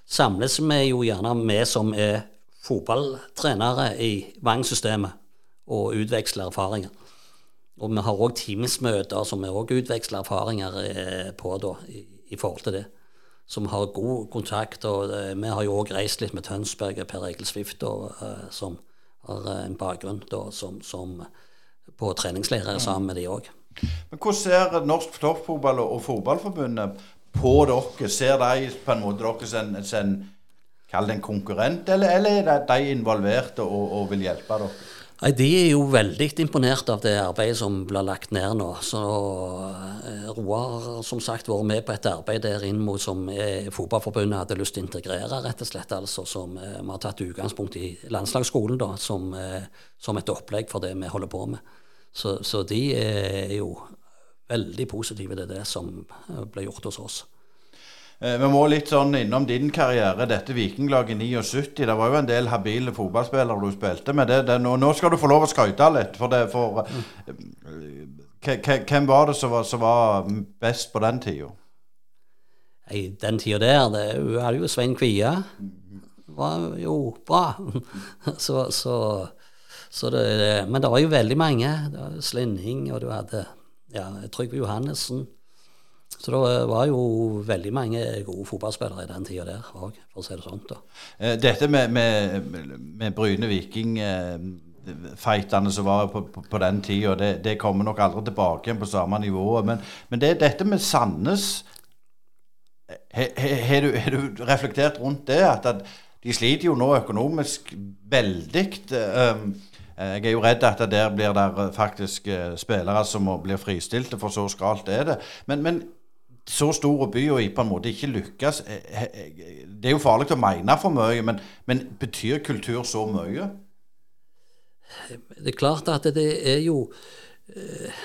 D: samles vi jo gjerne vi som er fotballtrenere i Vang-systemet, og utveksler erfaringer. Og vi har òg Teams-møter som vi òg utveksler erfaringer eh, på da, i, i forhold til det. Som har god kontakt. og eh, Vi har jo òg reist litt med Tønsberg og Per Egil Swift, eh, som har en bakgrunn da, som, som på treningsleirer sammen med de òg.
B: Men Hvordan ser Norsk Toppfotball og Fotballforbundet på dere? Ser de på en måte dere som en, Kall det en konkurrent, eller, eller er de involverte og, og vil hjelpe dere?
D: Nei, De er jo veldig imponert av det arbeidet som blir lagt ned nå. Så eh, Roar har som sagt vært med på et arbeid der inn mot som eh, Fotballforbundet hadde lyst til å integrere, rett og slett. altså Som eh, vi har tatt utgangspunkt i landslagsskolen da, som, som et opplegg for det vi holder på med. Så, så de er jo veldig positive til det som eh, ble gjort hos oss.
B: Eh, Vi må litt sånn innom din karriere. Dette Vikinglaget i 79. Det var jo en del habile fotballspillere du spilte med. Det, det, nå, nå skal du få lov å skryte litt. For det, for, eh, hvem var det som var, som var best på den tida?
D: I den tida der, det hadde jo Svein Kvia. Var jo bra. så, så, så det, men det var jo veldig mange. Det var Slinning, og du hadde ja, Trygve Johannessen. Så det var jo veldig mange gode fotballspillere i den tida der òg, for å si det sånn.
B: Eh, Dette med, med, med Bryne Viking eh, fightene som var på, på, på den tida, det, det kommer nok aldri tilbake igjen på samme nivået. Men, men det, dette med Sandnes Har du, du reflektert rundt det? At, at de sliter jo nå økonomisk veldig. eh, Jeg er jo redd at der blir det faktisk eh, spillere som blir fristilte, for så skralt er det. Men, men så stor by og i på en måte ikke lykkes eh, eh, Det er jo farlig å mene for mye, men, men betyr kultur så mye?
D: Det er klart at det er jo eh,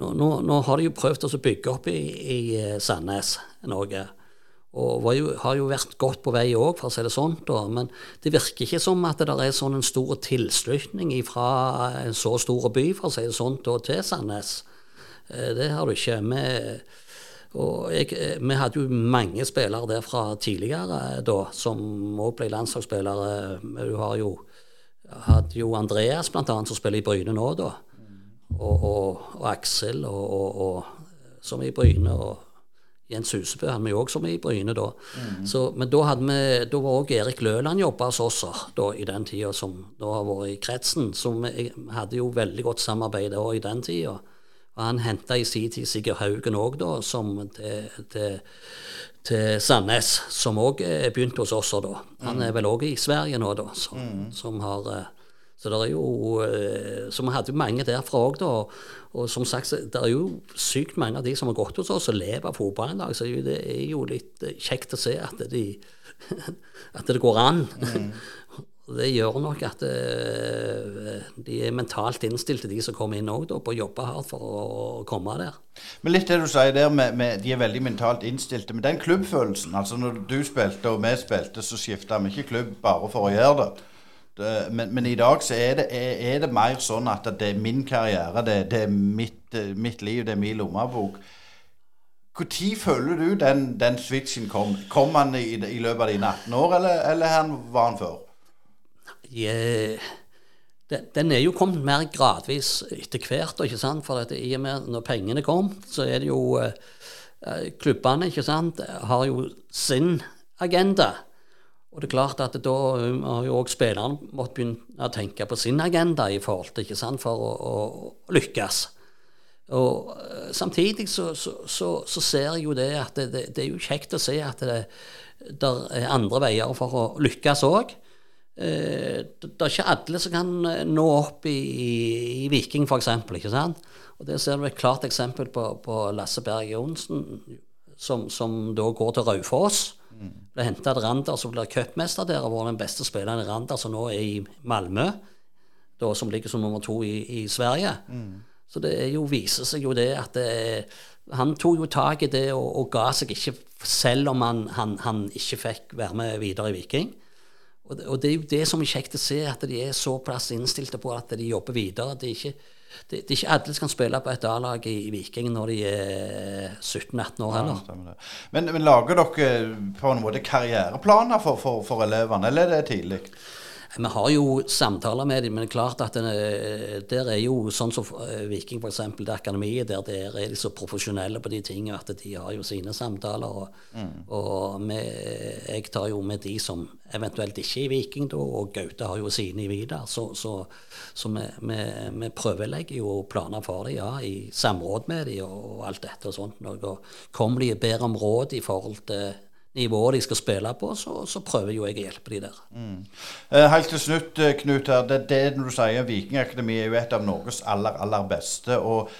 D: nå, nå, nå har de jo prøvd å bygge opp i, i eh, Sandnes noe. Og jo, har jo vært godt på vei òg, for å si det sånn. Da. Men det virker ikke som at det der er sånn en stor tilslutning fra en så stor by, for å si det sånn, da, til Sandnes. Eh, Det har du ikke. Vi, jeg, eh, vi hadde jo mange spillere der fra tidligere eh, da, som òg ble landslagsspillere. Du har jo hadde jo Andreas annet som spiller i Bryne nå, da. Og, og, og Aksel, og, som er i Bryne, og Jens Husebø hadde vi òg som i Bryne da. Så, men da, hadde vi, da var òg Erik Løland jobba hos oss da, i den tida, som da har vært i kretsen. Så vi hadde jo veldig godt samarbeid òg i den tida. Og han henta i sin tid Sigurd Haugen òg, da, som til, til, til Sandnes, som òg begynte hos oss da. Han er vel òg i Sverige nå, da, som, som har eh, så det er jo eh, Så vi hadde jo mange derfra òg, da. Og som sagt, det er jo sykt mange av de som har gått hos oss og lever av fotball en dag, så det er jo litt eh, kjekt å se at, de, at det går an. Mm. Det gjør nok at eh, de er mentalt innstilte, de som kommer inn òg, på å jobbe hardt for å komme der.
B: Men litt det du sier der med, med de er veldig mentalt innstilte. Men den klubbfølelsen, altså når du spilte og vi spilte, så skifta vi ikke klubb bare for å gjøre det. Det men, men i dag så er det, er, er det mer sånn at det er min karriere, det, det er mitt, eh, mitt liv, det er min lommebok. Når føler du den, den switchen kom? Kom han i, i løpet av dine 18 år, eller, eller han var han før?
D: Yeah. den, den er jo kommet mer gradvis etter hvert. ikke sant? For i og med når pengene kom, så er det jo eh, Klubbene ikke sant, har jo sin agenda. Og det er klart at da har jo òg spillerne måttet begynne å tenke på sin agenda i forhold til, ikke sant, for å, å lykkes. Og eh, Samtidig så, så, så, så, ser jeg jo det at det, det, det, er jo kjekt å se at det, det er andre veier for å lykkes òg. Eh, det er ikke alle som kan eh, nå opp i, i Viking, f.eks. Og Det ser du et klart eksempel på, på Lasse Berg Johnsen, som, som, da går til Raufoss. Ble henta til Randers og blir cupmester der og var den beste spilleren i Randers, som nå er i Malmö, da, som ligger som nummer to i, i Sverige. Mm. Så det jo, viser seg jo det at det, han tok jo tak i det og, og, ga seg ikke, selv om han, han, han ikke fikk være med videre i Viking. Og det, og det, er jo det som er kjekt å se, at de er såpass innstilte på at de jobber videre. at de ikke, det, det er ikke alle som kan spille på et A-lag i, i Viking når de er 17-18 år heller. Ja,
B: men, men, lager dere på en måte karriereplaner for, for, for elevene, eller er det tidlig?
D: Vi har jo samtaler med dem, men det er klart at det, eh, der er jo sånn som eh, Viking f.eks. det akademiet, der der er de så profesjonelle på de tingene at de har jo sine samtaler. Og, mm. og med, jeg tar jo med de som eventuelt ikke er i Viking, da, og Gaute har jo sine i Vidar. Så, så, så vi, vi, vi, prøvelegger jo planer for dem, ja, i samråd med dem og alt dette og sånt. Og kommer de bedre om råd i forhold til nivået de skal spille på, så, så prøver jo jeg å hjelpe de der. Mm.
B: Eh, helt til slutt, eh, Knut, her, det, det du sier, Vikingakademi er jo et av Norges aller, aller beste. og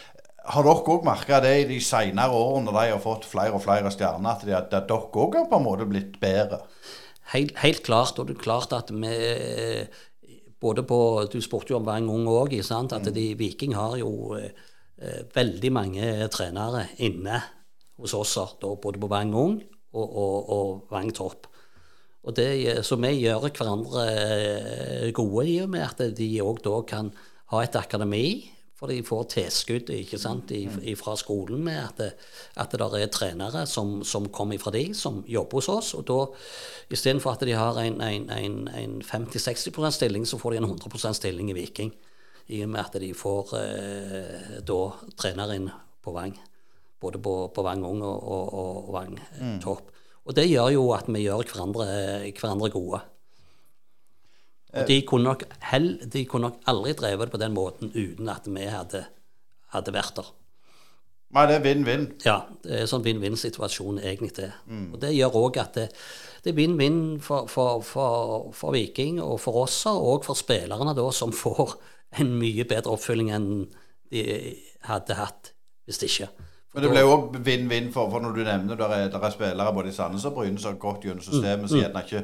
B: har dere òg merka det i de senere årene, når de har fått flere og flere stjerner, at, de, at dere òg har på en måte blitt bedre?
D: Helt, helt, klart. Og det er klart at vi både på Du spurte jo om Vang Ung òg. At mm. de, Viking har jo eh, veldig mange trenere inne hos oss, da, både på Vang Ung og, og, og Vang Topp. Og det, så vi gjør hverandre eh, gode i og med at de òg da kan ha et akademi. For de får tilskudd ikke sant, fra skolen med at det, at det er trenere som, som kommer fra de, som jobber hos oss. Og da istedenfor at de har en, en, en, en 50-60 stilling, så får de en 100 stilling i Viking. I og med at de får eh, da trenere inn på Vang både på, på Vang Ung og, og, og Vang mm. Topp. Og det gjør jo at vi gjør hverandre, hverandre gode. Og de kunne, nok hell, de kunne nok aldri drevet det på den måten uten at vi hadde, hadde vært der.
B: Nei, det er vinn-vinn.
D: Ja, det er sånn vinn-vinn-situasjon egentlig det. Mm. Og det gjør òg at det, det er vinn-vinn for, for, for, for, Viking og for oss, og for spillerne da, som får en mye bedre oppfølging enn de hadde hatt hvis ikke.
B: Men det ble jo òg vinn-vinn, for, for, når du nevner der er, der er spillere både i Sandnes og Bryne som har gått gjennom systemet, mm, som gjerne ikke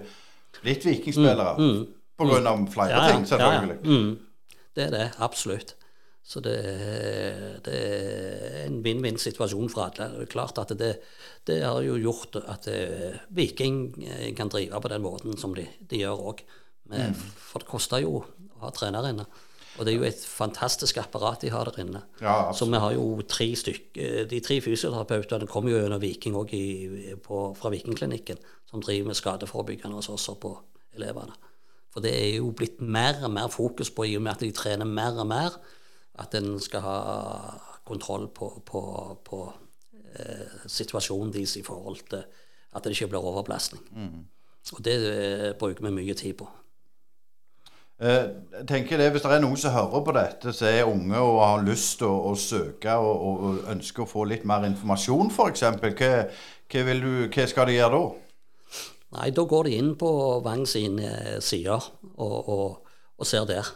B: blitt vikingspillere. Mm, mm, på grunn av flere ja, ting, selvfølgelig. Ja, ja.
D: Mm. Det er det, absolutt. Så det, det er en vinn-vinn-situasjon for alle. Det er klart at det, det har jo gjort at eh, Viking eh, kan drive på den måten som de, de gjør òg. Mm. For det koster jo å ha trenere inne. Og det er jo et fantastisk apparat de har der inne. Ja, så vi har jo tre stykker De tre fysioterapeutene kommer jo gjennom Viking òg fra Vikingklinikken, som driver med skadeforebyggende og på elevene. For det er jo blitt mer og mer fokus på, i og med at de trener mer og mer, at en skal ha kontroll på, på, på eh, situasjonen deres i forhold til at det ikke blir overbelastning. Og det eh, bruker vi mye tid på.
B: Eh, jeg tenker det, Hvis det er noen som hører på dette, som er unge og har lyst til å, å søke og, og, ønsker å få litt mer informasjon f.eks., hva, hva, hva skal de gjøre da?
D: Nei, da går de inn på Vang sine sider og, og, ser der.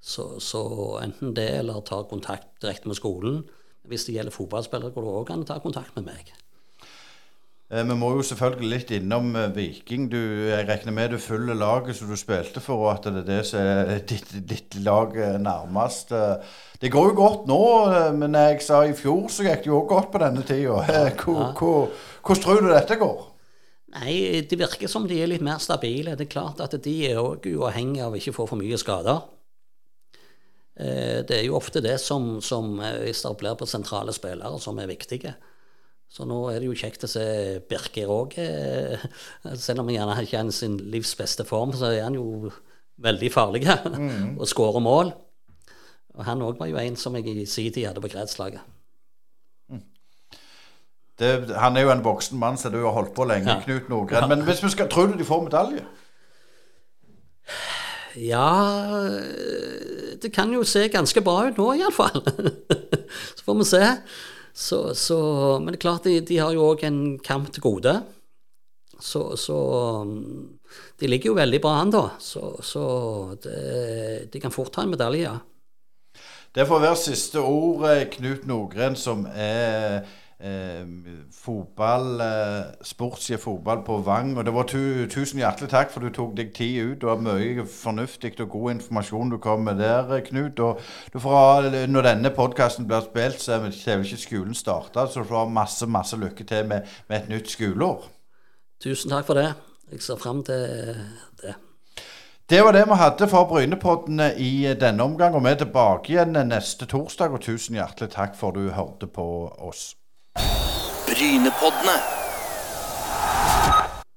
D: Så, så enten det, eller ta kontakt direkte med skolen. Hvis det gjelder fotballspillere, går det òg an å ta kontakt med meg.
B: Eh, Vi må jo selvfølgelig litt innom eh, Viking. Du, jeg regner med du følger laget som du spilte for, og at det er det som er ditt, ditt lag eh, nærmest. Det går jo godt nå, men jeg sa i fjor så gikk det jo òg godt på denne tida. Hvor- hvor- Hvordan tror du dette går?
D: Nei, det virker som de er litt mer stabile. Det er klart at de er òg uavhengige av å ikke få for mye skader. Det er jo ofte det som, som hvis det blir på sentrale spillere, som er viktige. Så nå er det jo kjekt å se Birker òg. Selv om han gjerne ikke er i sin livs beste form, så er han jo veldig farlig og skårer mål. Og han òg var jo en som jeg i sin tid hadde på kretslaget.
B: Det, han er jo en voksen mann, så du har holdt på lenge,
D: Ja.
B: Knut Nordgren. Men hvis vi skal, tror du de får medalje?
D: Ja Det kan jo se ganske bra ut nå, iallfall. så får vi se. Så, så, men det er klart, de, de har jo òg en kamp til gode. Så, så um, De ligger jo veldig bra an, da. Så, så det, de kan fort ta en medalje, ja.
B: Det får være siste ord, eh, Knut Nordgren, som er fotball, eh, sportssjef fotball på Vang. Og det var tu, tusen hjertelig takk for du tok deg tid ut. Det var mye fornuftig og god informasjon du kom med der, eh, Knut. Og du får ha, når denne podkasten blir spilt, så er vi ikke- skolen starta, så du får masse, masse lykke til med, med et nytt skoleår.
D: Tusen takk for det. Jeg ser fram til det.
B: Det var det vi hadde for Brynepoddene i denne omgang, og vi er tilbake igjen neste torsdag. Og tusen hjertelig takk for du hørte på oss.
A: Brynepoddene.